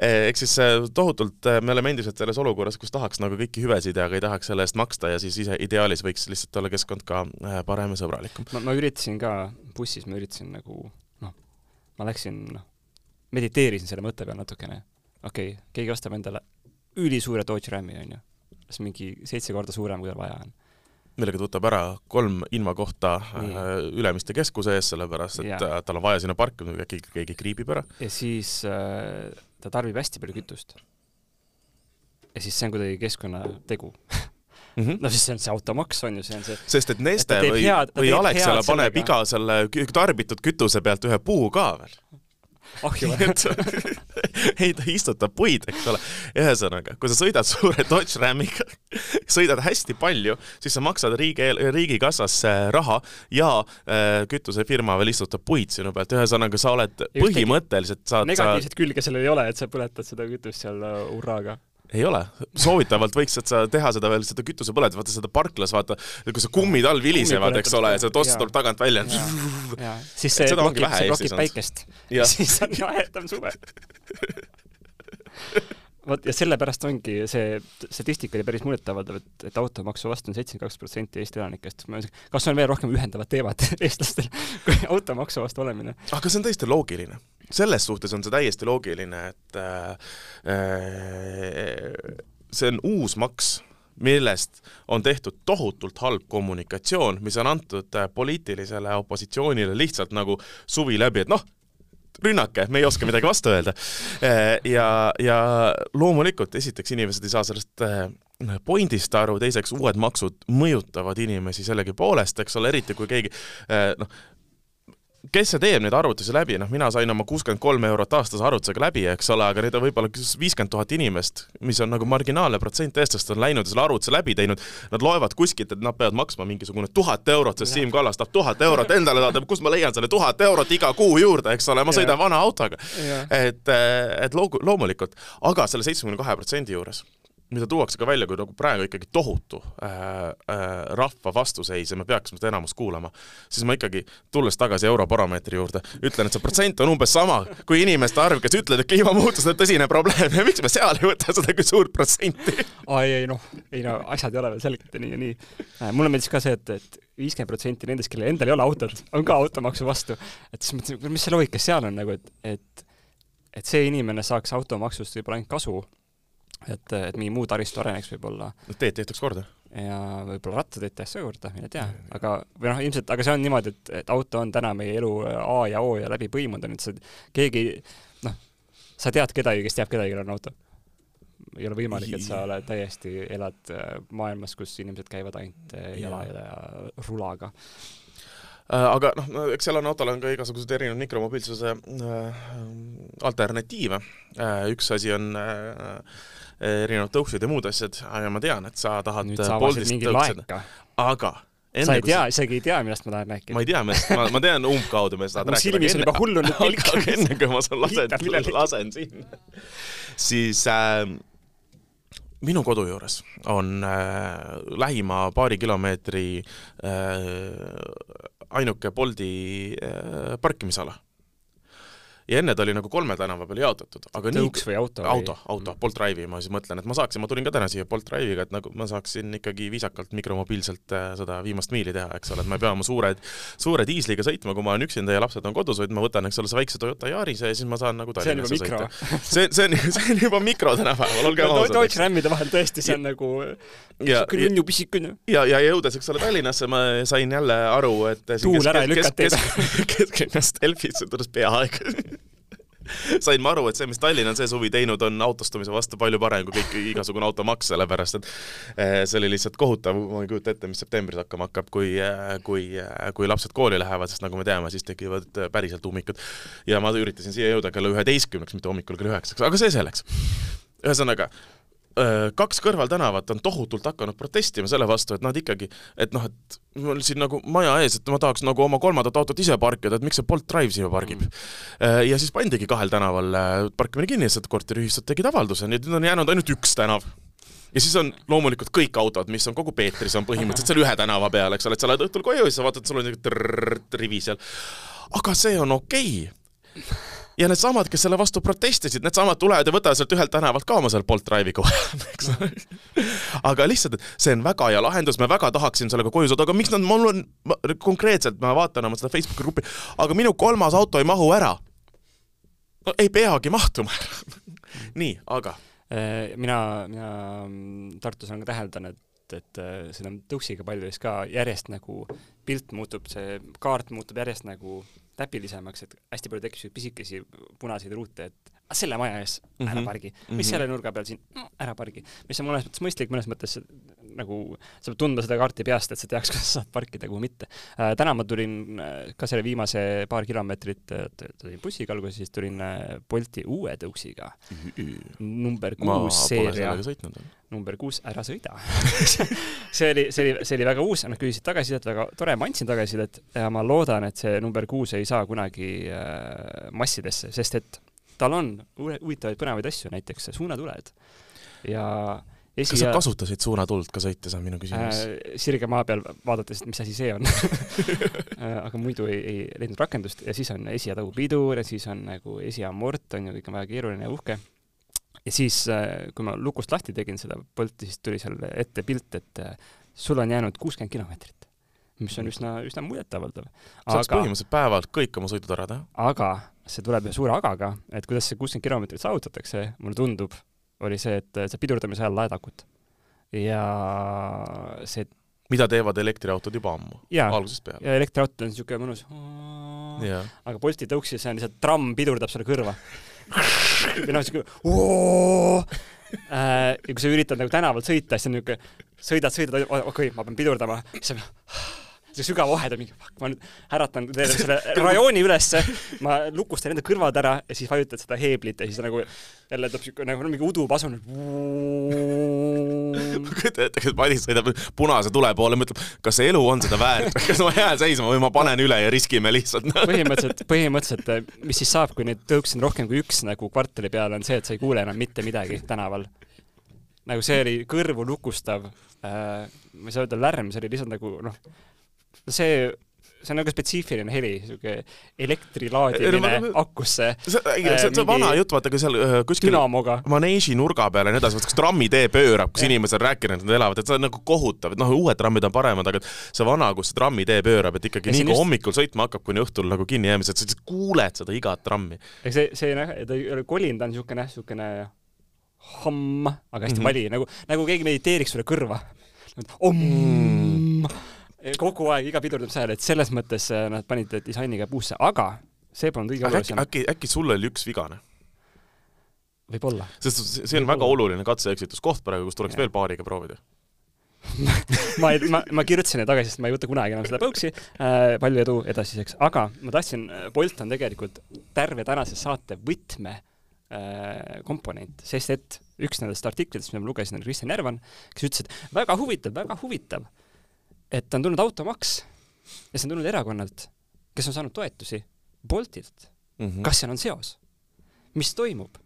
Eh, ehk siis äh, tohutult äh, me oleme endiselt selles olukorras, kus tahaks nagu kõiki hüvesid ja aga ei tahaks selle eest maksta ja siis ise ideaalis võiks lihtsalt olla keskkond ka parem ja sõbralikum. ma, ma üritasin ka bussis, ma üritasin nagu noh, ma läksin noh, mediteerisin selle mõtte peal natukene okei okay,, keegi ostab endale ülisuure Dodge Rami, onju, siis mingi seitse korda suurem, kui tal vaja on millega ta võtab ära kolm invakohta äh, Ülemiste keskuse ees, sellepärast et ja. Äh, tal on vaja sinna parkida, äkki keegi kriibib ära. ja siis äh, ta tarbib hästi palju kütust. ja siis see on kuidagi keskkonnategu Mm -hmm. no siis see on see automaks on ju, see on see. sest et Neste et või, või Alexela paneb iga selle tarbitud kütuse pealt ühe puu ka veel ahju või? ei, ta istutab puid, eks ole. ühesõnaga, kui sa sõidad suure Dodge Ramiga, sõidad hästi palju, siis sa maksad riigi, riigikassasse raha ja äh, kütusefirma veel istutab puid sinu pealt, ühesõnaga sa oled põhimõtteliselt saad negatiivset sa... külge sellel ei ole, et sa põletad seda kütust seal uh, hurraaga ei ole, soovitavalt võiks sa teha seda veel, seda kütusepõlet, vaata seda parklas, vaata, kui see kummid all vilisevad, eks ole, ja see toss tuleb tagant välja. siis see blokib, see blokib päikest. siis on jahedam suve vot ja sellepärast ongi see statistika oli päris muljetavaldav, et, et automaksu vastu on seitsekümmend kaks protsenti Eesti elanikest. kas on veel rohkem ühendavat teemat eestlastel kui automaksu vastu olemine? aga see on täiesti loogiline. selles suhtes on see täiesti loogiline, et äh see on uus maks, millest on tehtud tohutult halb kommunikatsioon, mis on antud äh, poliitilisele opositsioonile lihtsalt nagu suvi läbi, et noh, rünnake, me ei oska midagi vastu öelda. Eh, ja, ja loomulikult esiteks inimesed ei saa sellest eh, pointist aru, teiseks uued maksud mõjutavad inimesi sellegipoolest, eks ole, eriti kui keegi eh, noh, kes see teeb neid arvutusi läbi, noh, mina sain oma kuuskümmend kolm eurot aastas arvutusega läbi, eks ole, aga neid on võib-olla viiskümmend tuhat inimest, mis on nagu marginaalne protsent eestlast on läinud ja selle arvutuse läbi teinud, nad loevad kuskilt, et nad peavad maksma mingisugune tuhat eurot, sest Siim Kallas tahab tuhat eurot endale saada, kust ma leian selle tuhat eurot iga kuu juurde, eks ole, ma sõidan vana autoga. et, et loomulikult, aga selle seitsmekümne kahe protsendi juures mida tuuakse ka välja kui nagu praegu ikkagi tohutu äh, äh, rahva vastuseis ja me peaksime seda enamust kuulama, siis ma ikkagi, tulles tagasi Europarameetri juurde, ütlen, et see protsent on umbes sama kui inimeste arv, kes ütlevad, et kliimamuutus on tõsine probleem ja miks me seal ei võta seda kui suurt protsenti? ai ei noh, ei no asjad ei ole veel selged ja nii ja nii. Äh, mulle meeldis ka see, et, et viiskümmend protsenti nendest, kellel endal ei ole autot, on ka automaksu vastu. et siis mõtlesin, mis see loogika seal on nagu, et, et et see inimene saaks automaksust võib-olla ainult kasu et, et mingi muu taristu areneks võib-olla. teed tehtaks korda. ja võib-olla rattad tehtakse ka korda, mine tea, aga, või noh, ilmselt, aga see on niimoodi, et, et auto on täna meie elu A ja O ja läbi põimunud on, et sa, keegi, noh, sa tead kedagi, kes teab kedagi, kellel on auto. ei ole võimalik, et sa oled täiesti, elad äh, maailmas, kus inimesed käivad ainult äh, jala ja, rulaga äh, aga noh, eks seal on autol on ka igasuguseid erinevaid mikromobiilsuse äh, alternatiive äh,. üks asi on äh, erinevad tõuksud ja muud asjad, aga ma tean, et sa tahad poolteist tõuksida. aga enne, sa ei tea, isegi ei tea, millest ma tahan rääkida. ma ei tea, millest, ma, ma tean umbkaudu, millest sa tahad rääkida. silmis on juba hullunud pilk. aga enne kui ma sul lasen, lasen sinna, siis äh, minu kodu juures on äh, lähima paari kilomeetri äh, ainuke Boldi äh, parkimisala ja enne ta oli nagu kolme tänava peale jaotatud, aga tõuks nii, või auto? auto, auto, Bolt Drive'i ma siis mõtlen, et ma saaksin, ma tulin ka täna siia Bolt Drive'iga, et nagu ma saaksin ikkagi viisakalt mikromobiilselt äh, seda viimast miili teha, eks ole, et ma ei pea oma suure, suure diisliga sõitma, kui ma olen üksinda ja lapsed on kodus, vaid ma võtan, eks ole, see väikse Toyota Yarise ja siis ma saan nagu Tallinnasse sõita. see, see on, see on juba mikro tänapäeval, olgem ausad. Dodge Ramide vahel tõesti, see on nagu niisugune linnu pisikene. ja, ja jõudes, eks ole, Tallinnasse ma sain jälle aru, et tuul ära ei lükata. kesklinnast Delfisse tulles peaaegu sain ma aru, et see, mis Tallinn on see suvi teinud, on autostumise vastu palju parem kui kõik igasugune automaks, sellepärast et eh, see oli lihtsalt kohutav, ma ei kujuta ette, mis septembris hakkama hakkab, kui, eh, kui, eh, kui lapsed kooli lähevad, sest nagu me teame, siis tekivad päriselt ummikud. ja ma üritasin siia jõuda kella üheteistkümneks, mitte hommikul kella üheksaks, aga see selleks. ühesõnaga, kaks kõrvaltänavat on tohutult hakanud protestima selle vastu, et nad ikkagi, et noh, et mul siin nagu maja ees, et ma tahaks nagu oma kolmandat autot ise parkida, et miks see Bolt Drive siia pargib. Mm.. ja siis pandigi kahel tänaval parkimine kinni, lihtsalt korteriühistud tegid avalduse, nii et nüüd on jäänud ainult üks tänav. Ja siis on loomulikult kõik autod, mis on kogu Peetris, on põhimõtteliselt seal ühe tänava peal, eks ole, et sa lähed õhtul koju ja siis sa vaatad, sul on niisugune rivi seal. aga see on okei. okay ja needsamad, kes selle vastu protestisid, needsamad tulevad ja võtavad sealt ühelt tänavalt ka oma seal Bolt Drive'i kohe, eks ole. aga lihtsalt, et see on väga hea lahendus, ma väga tahaksin sellega koju saada, aga miks nad, mul on konkreetselt, ma vaatan oma seda Facebooki gruppi, aga minu kolmas auto ei mahu ära. no ei peagi mahtuma nii, aga Äh, mina, mina mm, Tartus olen ka täheldanud, et, et äh, seda tõuksiga palju siis ka järjest nagu pilt muutub, see kaart muutub järjest nagu täpilisemaks, et hästi palju tekib selliseid pisikesi punaseid ruute, et selle maja ees ära mm -hmm. pargi, mis mm -hmm. selle nurga peal siin, ära pargi. mis on mõnes mõttes mõistlik, mõnes mõttes nagu sa pead tundma seda kaarti peast, et sa teaks, kas sa saad parkida, kuhu mitte äh,. täna ma tulin äh, ka selle viimase paar kilomeetrit äh,, tulin bussiga alguses, siis tulin äh, Bolti uue tõuksiga. number kuus seeria. number kuus, ära sõida see oli, see oli, see oli väga uus, nad küsisid tagasisidet, väga tore, ma andsin tagasisidet ja ma loodan, et see number kuus ei saa kunagi äh, massidesse, sest et tal on huvitavaid põnevaid asju, näiteks suunatuled ja esi- kas sa kasutasid suunatuld ka sõites, on minu küsimus äh,? sirge maa peal vaadates, et mis asi see on äh, aga muidu ei, ei leidnud rakendust ja siis on esi- ja tagupidur ja siis on nagu esi- ja amort on ju, kõik on väga keeruline ja uhke. ja siis, äh, kui ma lukust lahti tegin seda Bolti, siis tuli seal ette pilt, et äh, sul on jäänud kuuskümmend kilomeetrit mis on üsna, üsna muljetavaldav. saaks põhimõtteliselt päevalt kõik oma sõidud ära teha. aga see tuleb ühe suure agaga, et kuidas see kuuskümmend kilomeetrit saavutatakse, mulle tundub, oli see, et sa pidurdamise ajal laed akut. ja see mida teevad elektriautod juba ammu, algusest peale. ja elektriautod on niisugune mõnus aga Bolti tõuksis see on lihtsalt tramm pidurdab sulle kõrva. või noh, siuke äh, ja kui sa üritad nagu tänaval sõita, siis on niisugune, sõidad, sõidad, okei okay,, ma pean pidurdama, siis sa see sügav on mingi, ma nüüd äratan teile selle rajooni ülesse, ma lukustan enda kõrvad ära ja siis vajutad seda heeblit ja siis nagu jälle tuleb siuke nagu mingi udupasun. kujuta ette, kas Madis sõidab punase tule poole, mõtleb, kas see elu on seda väärt, kas ma jään seisma või ma panen üle ja riskime lihtsalt põhimõtteliselt, põhimõtteliselt, mis siis saab, kui neid tõukse on rohkem kui üks nagu kvartali peale, on see, et sa ei kuule enam mitte midagi tänaval. nagu see oli kõrvu lukustav äh,, ma ei saa öelda lärm, see oli lihtsalt nagu noh, see see on nagu spetsiifiline heli, siuke elektri laadimine akusse. see, see, see, see vana jutt, vaata, kui seal äh, kuskil dünamoga. maneeži nurga peal ja nii edasi, vaata kas trammitee pöörab, kus inimesed on rääkinud, et nad elavad, et see on nagu kohutav, et noh, uued trammid on paremad, aga see vana, kus see trammitee pöörab, et ikkagi ja nii kui just... hommikul sõitma hakkab, kuni õhtul nagu kinni jäämised, sa lihtsalt kuuled seda igat trammi. eks see, see ta ei ole kolinud, ta on niisugune, niisugune homm, aga hästi mm -hmm. vali, nagu, nagu keegi mediteeriks sulle kõrva. om mm kogu aeg iga pidurdamise ajal, et selles mõttes äh, nad panid disainiga puusse, aga see polnud õige olulisem. äkki, äkki sul oli üks vigane? võib-olla. sest see on Võib väga oluline katse-eksituskoht praegu, kus tuleks ja. veel paariga proovida ma ei, ma, ma kirjutasin tagasi, sest ma ei võta kunagi enam seda põuksi äh,. palju edu edasiseks, aga ma tahtsin, äh, Bolt on tegelikult terve tänase saate võtme äh, komponent, sest et üks nendest artiklitest, mida ma lugesin, oli Kristjan Järvan, kes ütles, et väga huvitav, väga huvitav et on tulnud automaks ja see on tulnud erakonnalt, kes on saanud toetusi Boltilt mm. -hmm. kas seal on seos? mis toimub?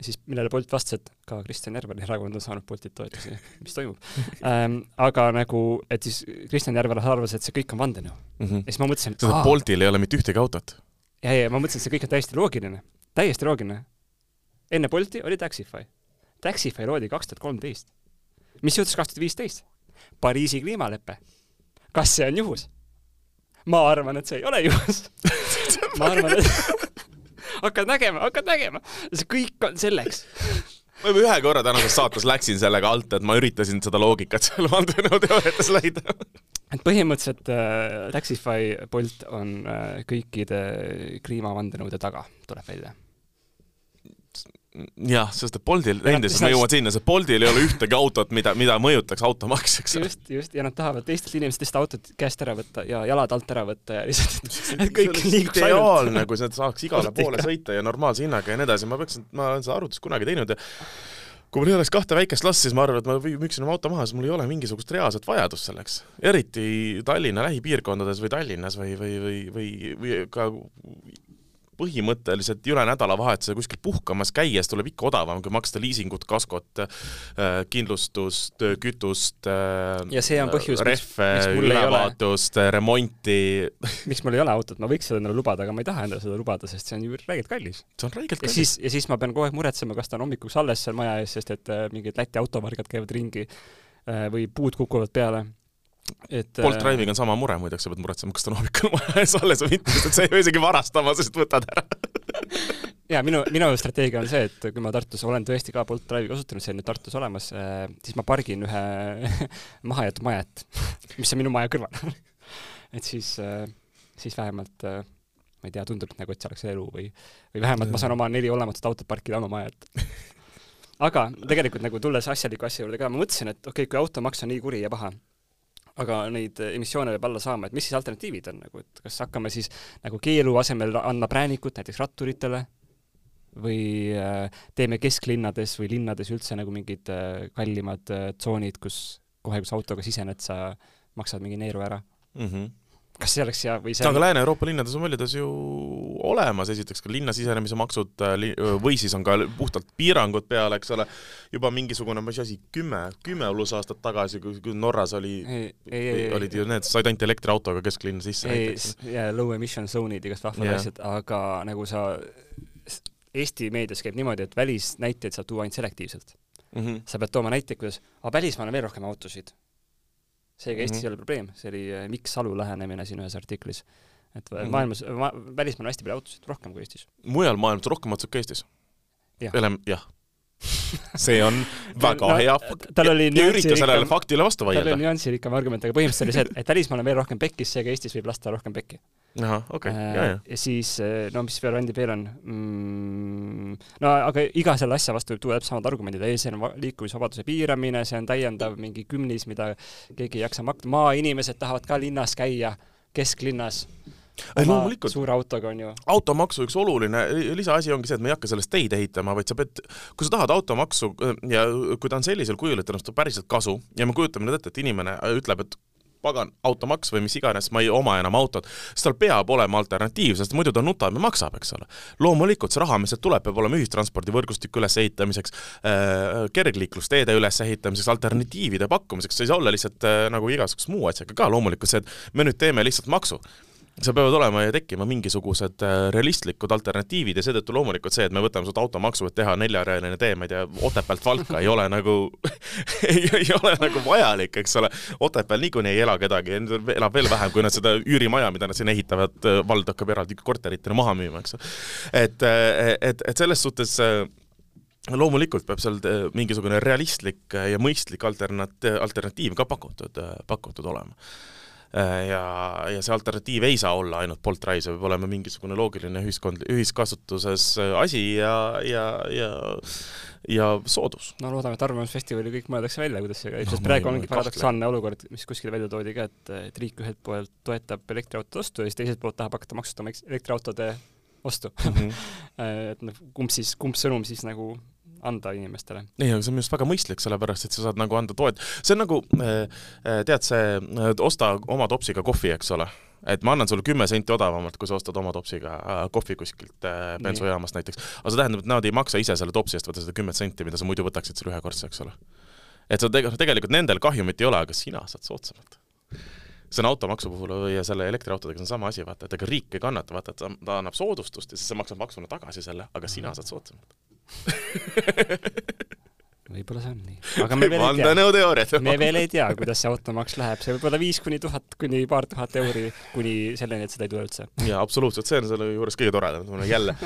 siis millele Bolt vastas, et ka Kristjan Järveli erakond on saanud Boltilt toetusi, mis toimub ähm,. aga nagu, et siis Kristjan Järvel arvas, et see kõik on vandenõu mm. -hmm. ja siis ma mõtlesin, et aa, Boltil ei ole mitte ühtegi autot. ja, ja ma mõtlesin, et see kõik on täiesti loogiline, täiesti loogiline. enne Bolti oli Taxify. Taxify loodi kaks tuhat kolmteist. mis juhtus kaks tuhat viisteist? Pariisi kliimalepe. kas see on juhus? ma arvan, et see ei ole juhus ma arvan, et hakkad nägema, hakkad nägema. see kõik on selleks ma juba ühe korra tänases saates läksin sellega alt, et ma üritasin seda loogikat seal vandenõuteooriates leida. et põhimõtteliselt äh, Taxify Bolt on äh, kõikide kliimavandenõude taga, tuleb välja jah, sest et Boltil endiselt ma jõuan sinna, sest Boltil ei ole ühtegi autot, mida, mida mõjutaks automaks, eks ole. just, just, ja nad tahavad teistelt inimestest autot käest ära võtta ja jalad alt ära võtta ja lihtsalt, et kõik liiguks ainult. ideaalne, kui sa saaks igale poole sõita ja normaalse hinnaga ja nii edasi, ma peaks, ma olen seda arvutust kunagi teinud ja kui mul ei oleks kahte väikest last, siis ma arvan, et ma müüksin oma auto maha, sest mul ei ole mingisugust reaalset vajadust selleks. eriti Tallinna lähipiirkondades või Tallinnas või, või, või, või, või ka põhimõtteliselt üle nädalavahetuse kuskil puhkamas käies tuleb ikka odavam, kui maksta liisingut, kaskot, äh, kindlustust, kütust, äh, ja see on põhjus, rehve, ülevaatust, remonti. miks mul ei ole autot, ma võiks seda endale lubada, aga ma ei taha endale seda lubada, sest see on ju räigelt kallis. see on räigelt kallis. ja siis, ja siis ma pean kogu aeg muretsema, kas ta on hommikuks alles seal maja ees, sest et äh, mingid Läti automargad käivad ringi või puud kukuvad peale et Bolt äh, Drive'iga on sama mure muideks, sa pead muretsema, kas ta on hommikul maja ees alles või mitte, sest sa ei pea isegi varastama, sest võtad ära. Ja minu, minu strateegia on see, et kui ma Tartus olen tõesti ka Bolt Drive'i kasutanud, see on nüüd Tartus olemas, äh, siis ma pargin ühe mahajäetud maja ette, mis on minu maja kõrval. Et siis, äh, siis vähemalt ma ei tea, tundub nagu, et see oleks elu või, või vähemalt ma saan oma neli olematut autot parkida oma maja ette aga tegelikult nagu tulles asjaliku asja juurde ka, ma mõtlesin, et okei okay,, kui automaks on nii kuri ja paha, aga neid emissioone peab alla saama, et mis siis alternatiivid on nagu, et kas hakkame siis nagu keelu asemel andma präänikut näiteks ratturitele või äh, teeme kesklinnades või linnades üldse nagu mingid äh, kallimad äh, tsoonid, kus kohe, kui sa autoga sisened, sa maksad mingi neeru ära mm. -hmm kas see oleks hea või see aga Lääne-Euroopa linnades on paljudes ju olemas, esiteks ka linna sisenemise maksud äh, või siis on ka puhtalt piirangud peal, eks ole, juba mingisugune, mis asi, kümme, kümme pluss aastat tagasi, kui Norras oli, olid ju need, said ainult elektriautoga kesklinna sisse ei, jaa, low emission zone'id, igast vahvad yeah. asjad, aga nagu sa, Eesti meedias käib niimoodi, et välisnäiteid saab tuua ainult selektiivselt mm. -hmm. sa pead tooma näiteid, kuidas, aga välismaal on veel rohkem autosid seega Eestis mm -hmm. ei ole probleem, see oli äh, Mikk Salu lähenemine siin ühes artiklis. et mm -hmm. maailmas ma,, välismaal on hästi palju autosid, rohkem kui Eestis. mujal maailmas rohkem autosid kui Eestis? jah. jah see on väga no, hea fakt. tal oli ja ürita sellele faktile vastu vaielda. tal oli nüansirikkam argument, aga põhimõtteliselt oli see, et, et välismaal on veel rohkem pekkis, seega Eestis võib lasta rohkem pekki. Ahah, okei okay., ja, ja. ja siis, äh, no mis variandid veel on mm,? no aga iga selle asja vastu võib tuua täpselt samad argumendid, ei, see on liikumisvabaduse piiramine, see on täiendav mingi kümnis, mida keegi ei jaksa maksta, maainimesed tahavad ka linnas käia, kesklinnas loomulikult. suure autoga on ju. automaksu üks oluline lisaasi ongi see, et me ei hakka sellest teid ehitama, vaid sa pead, kui sa tahad automaksu ja kui ta on sellisel kujul, et ennast päriselt kasu ja me kujutame nüüd ette, et inimene ütleb, et pagan, automaks või mis iganes, ma ei oma enam autot, siis tal peab olema alternatiiv, sest muidu ta nutab ja maksab, eks ole. loomulikult see raha, mis sealt tuleb, peab olema ühistranspordivõrgustiku ülesehitamiseks äh,, kergliiklusteede ülesehitamiseks, alternatiivide pakkumiseks, see ei saa olla lihtsalt äh, nagu igasuguse muu asjaga ka, loomulikult see, et me nüüd teeme lihtsalt maksu seal peavad olema ja tekkima mingisugused äh, realistlikud alternatiivid ja seetõttu loomulikult see, et me võtame sult automaksu, et teha neljarealine tee, ma ei tea, Otepäält Valka ei ole nagu ei, ei ole nagu vajalik, eks ole. Otepääl niikuinii ei ela kedagi, elab veel vähem, kui nad seda üürimaja, mida nad siin ehitavad, äh, vald hakkab eraldi korteritena maha müüma, eks. et, äh, et, et selles suhtes loomulikult peab seal mingisugune realistlik ja mõistlik alternat-, alternatiiv ka pakutud, pakutud olema ja, ja see alternatiiv ei saa olla ainult Bolt Rise, peab olema mingisugune loogiline ühiskond, ühiskasutuses äh, asi ja, ja, ja ja soodus. no loodame, et Arvamusfestivali kõik mõeldakse välja, kuidas see käib no,, sest praegu ongi paradoksaalne olukord, mis kuskil välja toodi ka, et, et riik ühelt poolt toetab elektriautode ostu ja siis teiselt poolt tahab hakata maksustama elektriautode ostu mm. -hmm. et noh, kumb siis, kumb sõnum siis nagu anda inimestele. ei, aga see on minu arust väga mõistlik, sellepärast et sa saad nagu anda toet-, see on nagu äh, äh, tead, see, äh, osta oma topsiga kohvi, eks ole et ma annan sulle kümme senti odavamalt, kui sa ostad oma topsiga kohvi kuskilt bensujaamast näiteks. aga see tähendab, et nad ei maksa ise selle topsi eest, vaata seda kümmet senti, mida sa muidu võtaksid selle ühekordse, eks ole. et sa tegelikult, tegelikult nendel kahjumit ei ole, aga sina saad soodsamalt. see on automaksu puhul ja selle elektriautodega on sama asi, vaata, et ega riik ei kannata, vaata, et ta annab soodustust ja siis sa maksad maksuna tagasi selle, aga sina saad soodsamalt võib-olla see on nii. aga me veel ei tea. me veel ei tea, kuidas see automaks läheb, see võib olla viis kuni tuhat kuni paar tuhat euri kuni selleni, et seda ei tule üldse. jaa, absoluutselt, see on selle juures kõige toredam, mul on jälle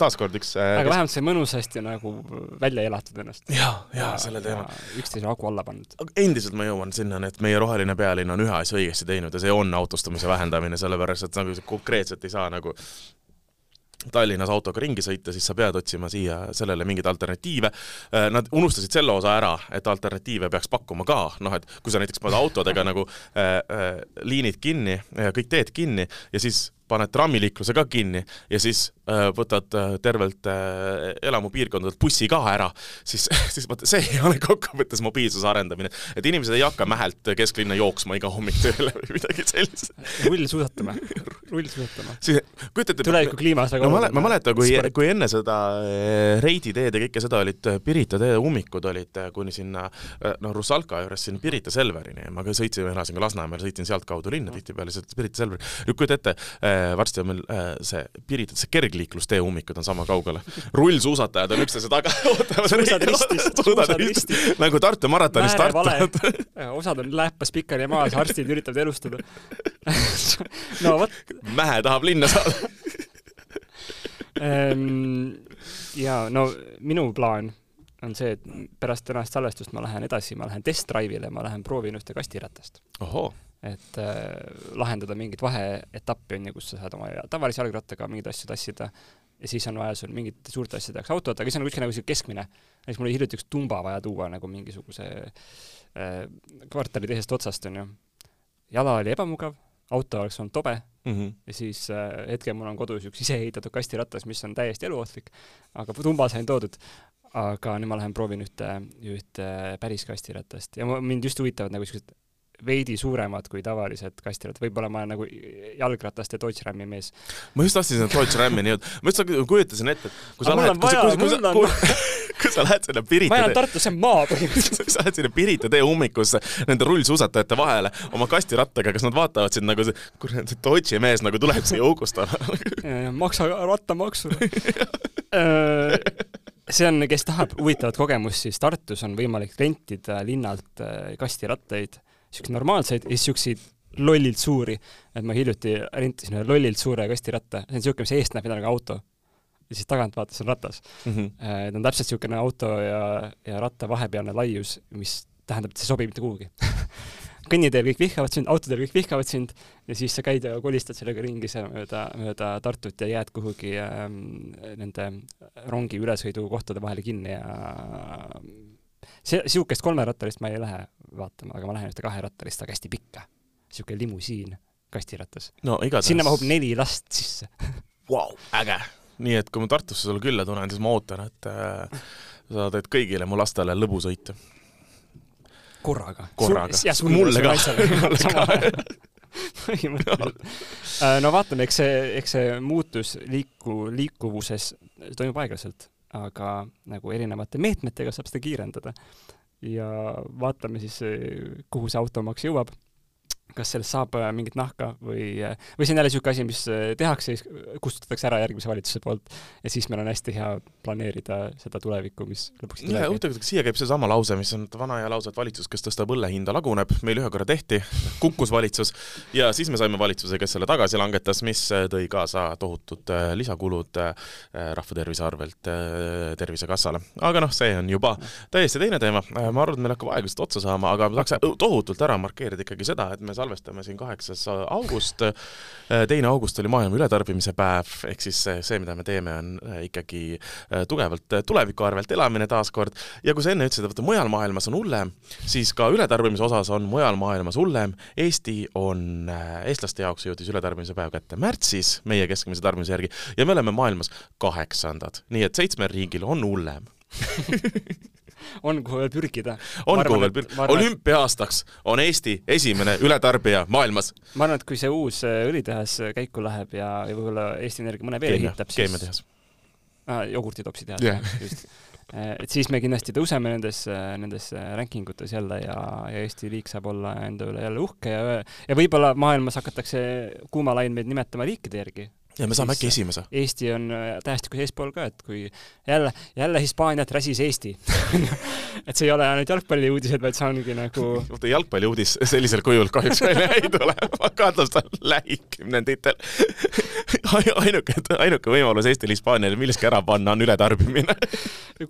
taaskord üks äh, aga kes... vähemalt see mõnusasti nagu välja elatud ennast. jaa, jaa, selle teema. üksteisele hagu alla pannud. endiselt ma jõuan sinnani, et meie roheline pealinn on ühe asja õigesti teinud ja see on autostumise vähendamine, sellepärast et nagu konkreetselt ei saa nagu Tallinnas autoga ringi sõita, siis sa pead otsima siia sellele mingeid alternatiive. Äh, nad unustasid selle osa ära, et alternatiive peaks pakkuma ka, noh et kui sa näiteks paned autodega nagu äh, äh, liinid kinni, kõik teed kinni ja siis paned trammiliikluse ka kinni ja siis äh, võtad äh, tervelt äh, elamupiirkondadelt bussi ka ära, siis, siis vaata, see ei ole kokkuvõttes mobiilsuse arendamine. et inimesed ei hakka Mähelt kesklinna jooksma iga hommik tööle või midagi sellist. rullsuusatama, rullsuusatama. tuleviku kliimas väga no, oluline. ma mäletan, kui, kui enne seda äh, Reidi teed ja kõike seda olid äh, Pirita tee ummikud olid äh, kuni sinna no Russalka juures sinna Pirita Selverini ja ma ka sõitsin, elasin ka Lasnamäel, sõitsin sealtkaudu linna tihtipeale, sealt Pirita Selveri. nüüd kujuta ette, varsti on meil see Piritat, see kergliiklustee ummikud on sama kaugele. rullsuusatajad on üksteise taga suusad ristis, suusad ristis. nagu Tartu maratoni startavad. osad on läpas pikali maas, arstid üritavad elustada no vot. Mähe tahab linna saada ehm, ja no minu plaan on see, et pärast tänast salvestust ma lähen edasi, ma lähen test drive'ile, ma lähen proovin ühte kastiratast. Et äh, lahendada mingit vaheetappi on ju, kus sa saad oma tavalise jalgrattaga mingeid asju tassida ja siis on vaja sul mingite suurte asjade jaoks autot, aga siis on kuskil nagu siuke keskmine. näiteks mul oli hiljuti üks tumba vaja tuua nagu mingisuguse äh, kvartali teisest otsast onju. jala oli ebamugav, auto oleks olnud tobe mm -hmm. ja siis äh, hetkel mul on kodus üks iseehitatud kastiratas, mis on täiesti eluohtlik, aga tumba sain toodud. aga nüüd ma lähen proovin ühte, ühte päris kastiratast ja ma, mind just huvitavad nagu siuksed veidi suuremad kui tavalised kastirattad, võib-olla ma olen nagu jalgrataste Dodge Rami mees. ma just tahtsin seda Dodge Rami nii-öelda, ma just kujutasin ette, et kui sa lähed, kui sa, kui sa, kui sa, kui sa lähed sinna Pirita ma elan Tartus, see on maa põhimõtteliselt. sa lähed sinna Pirita tee ummikusse nende rullsuusatajate vahele oma kastirattaga, kas nad vaatavad sind nagu see, kurat, see Dodge'i mees nagu tuleb siia august alla maksa rattamaksu see on, kes tahab huvitavat kogemust, siis Tartus on võimalik rentida linnalt äh, kastirattaid siukseid normaalseid ja siis siukseid lollilt suuri. et ma hiljuti rentisin ühe lollilt suure kastiratta, see on siuke, mis eest näeb midagi nagu auto. ja siis tagant vaatas on ratas mm. -hmm. ta on täpselt siukene auto ja, ja ratta vahepealne laius, mis tähendab, et see ei sobi mitte kuhugi kõnniteel kõik vihkavad sind, autodel kõik vihkavad sind ja siis sa käid ja kolistad sellega ringi seal mööda, mööda Tartut ja jääd kuhugi ähm, nende rongi ülesõidukohtade vahele kinni ja see, niisugust kolmerattalist ma ei lähe vaatama, aga ma lähen ühte kaherattalist, aga hästi pikka. niisugune limusiin kastirattas no sinna mahub neli last sisse wow,. äge. nii et kui ma Tartusse sulle külla tulen, siis ma ootan, et äh, sa teed kõigile mu lastele lõbusõitu. korraga? korraga. mulle ka. põhimõtteliselt. Äh, no vaatame, eks see, eks see muutus liiku, liikuvuses toimub aeglaselt aga nagu erinevate meetmetega saab seda kiirendada. ja vaatame siis, kuhu see automaks jõuab kas sellest saab äh, mingit nahka või, äh, või see on jälle niisugune asi, mis äh, tehakse, kustutatakse ära järgmise valitsuse poolt ja siis meil on hästi hea planeerida seda tulevikku, mis lõpuks tuleb. huvitav, et siia käib seesama lause, mis on vana hea lause, et valitsus, kes tõstab õlle hinda, laguneb, meil ühe korra tehti, kukkus valitsus ja siis me saime valitsuse, kes selle tagasi langetas, mis tõi kaasa tohutud lisakulud rahvatervise arvelt Tervisekassale. aga noh, see on juba täiesti teine teema, ma arvan, et meil hakkab aeg vist otsa saama, aga ma tahaks tohutult ära markeerida ikkagi seda, et me salvestame siin kaheksas august. teine august oli maailma ületarbimise päev, ehk siis see, mida me teeme, on äh, ikkagi äh, tugevalt äh, tuleviku arvelt elamine taaskord. ja kui sa enne ütlesid, et vaata mujal maailmas on hullem, siis ka ületarbimise osas on mujal maailmas hullem. Eesti on, eestlaste jaoks jõudis ületarbimise päev kätte märtsis meie keskmise tarbimise järgi ja me oleme maailmas kaheksandad, nii et seitsmel riigil on hullem on kuhu veel pürgida. on kuhu veel pürgida, olümpia-aastaks on Eesti esimene ületarbija maailmas. ma arvan, et kui see uus äh, õlitehas äh, käiku läheb ja, ja võib-olla Eesti Energia mõne veel ehitab, siis keemiatehas ah,. jogurtitopsi tehas yeah., just äh, et siis me kindlasti tõuseme nendes, nendes ranking utes jälle ja, ja Eesti riik saab olla enda üle jälle uhke ja, ja võib-olla maailmas hakatakse kuumalaineid nimetama riikide järgi ja me saame äkki esimese. Eesti on äh, tähestikus eespool ka, et kui jälle, jälle Hispaaniat räsis Eesti et see ei ole ainult jalgpalliuudised, vaid see ongi nagu oota, jalgpalliuudis sellisel kujul kahjuks välja ei tule, ma kahtlustan lähikümnenditel ainuke, ainuke võimalus Eestil Hispaaniale milleski ära panna on ületarbimine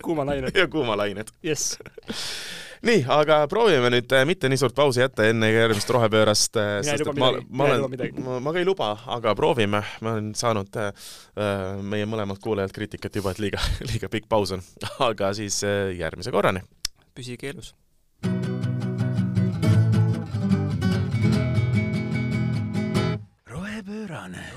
kuumalained. ja kuumalained. jess nii, aga proovime nüüd äh, mitte nii suurt pausi jätta enne järgmist rohepöörast, äh, sest et ma, ma olen, ma, ma ka ei luba, aga proovime, ma olen saanud äh, äh meie mõlemalt kuulajalt kriitikat juba, et liiga, liiga pikk paus on, aga siis äh, järgmise korrani. püsige elus. rohepöörane.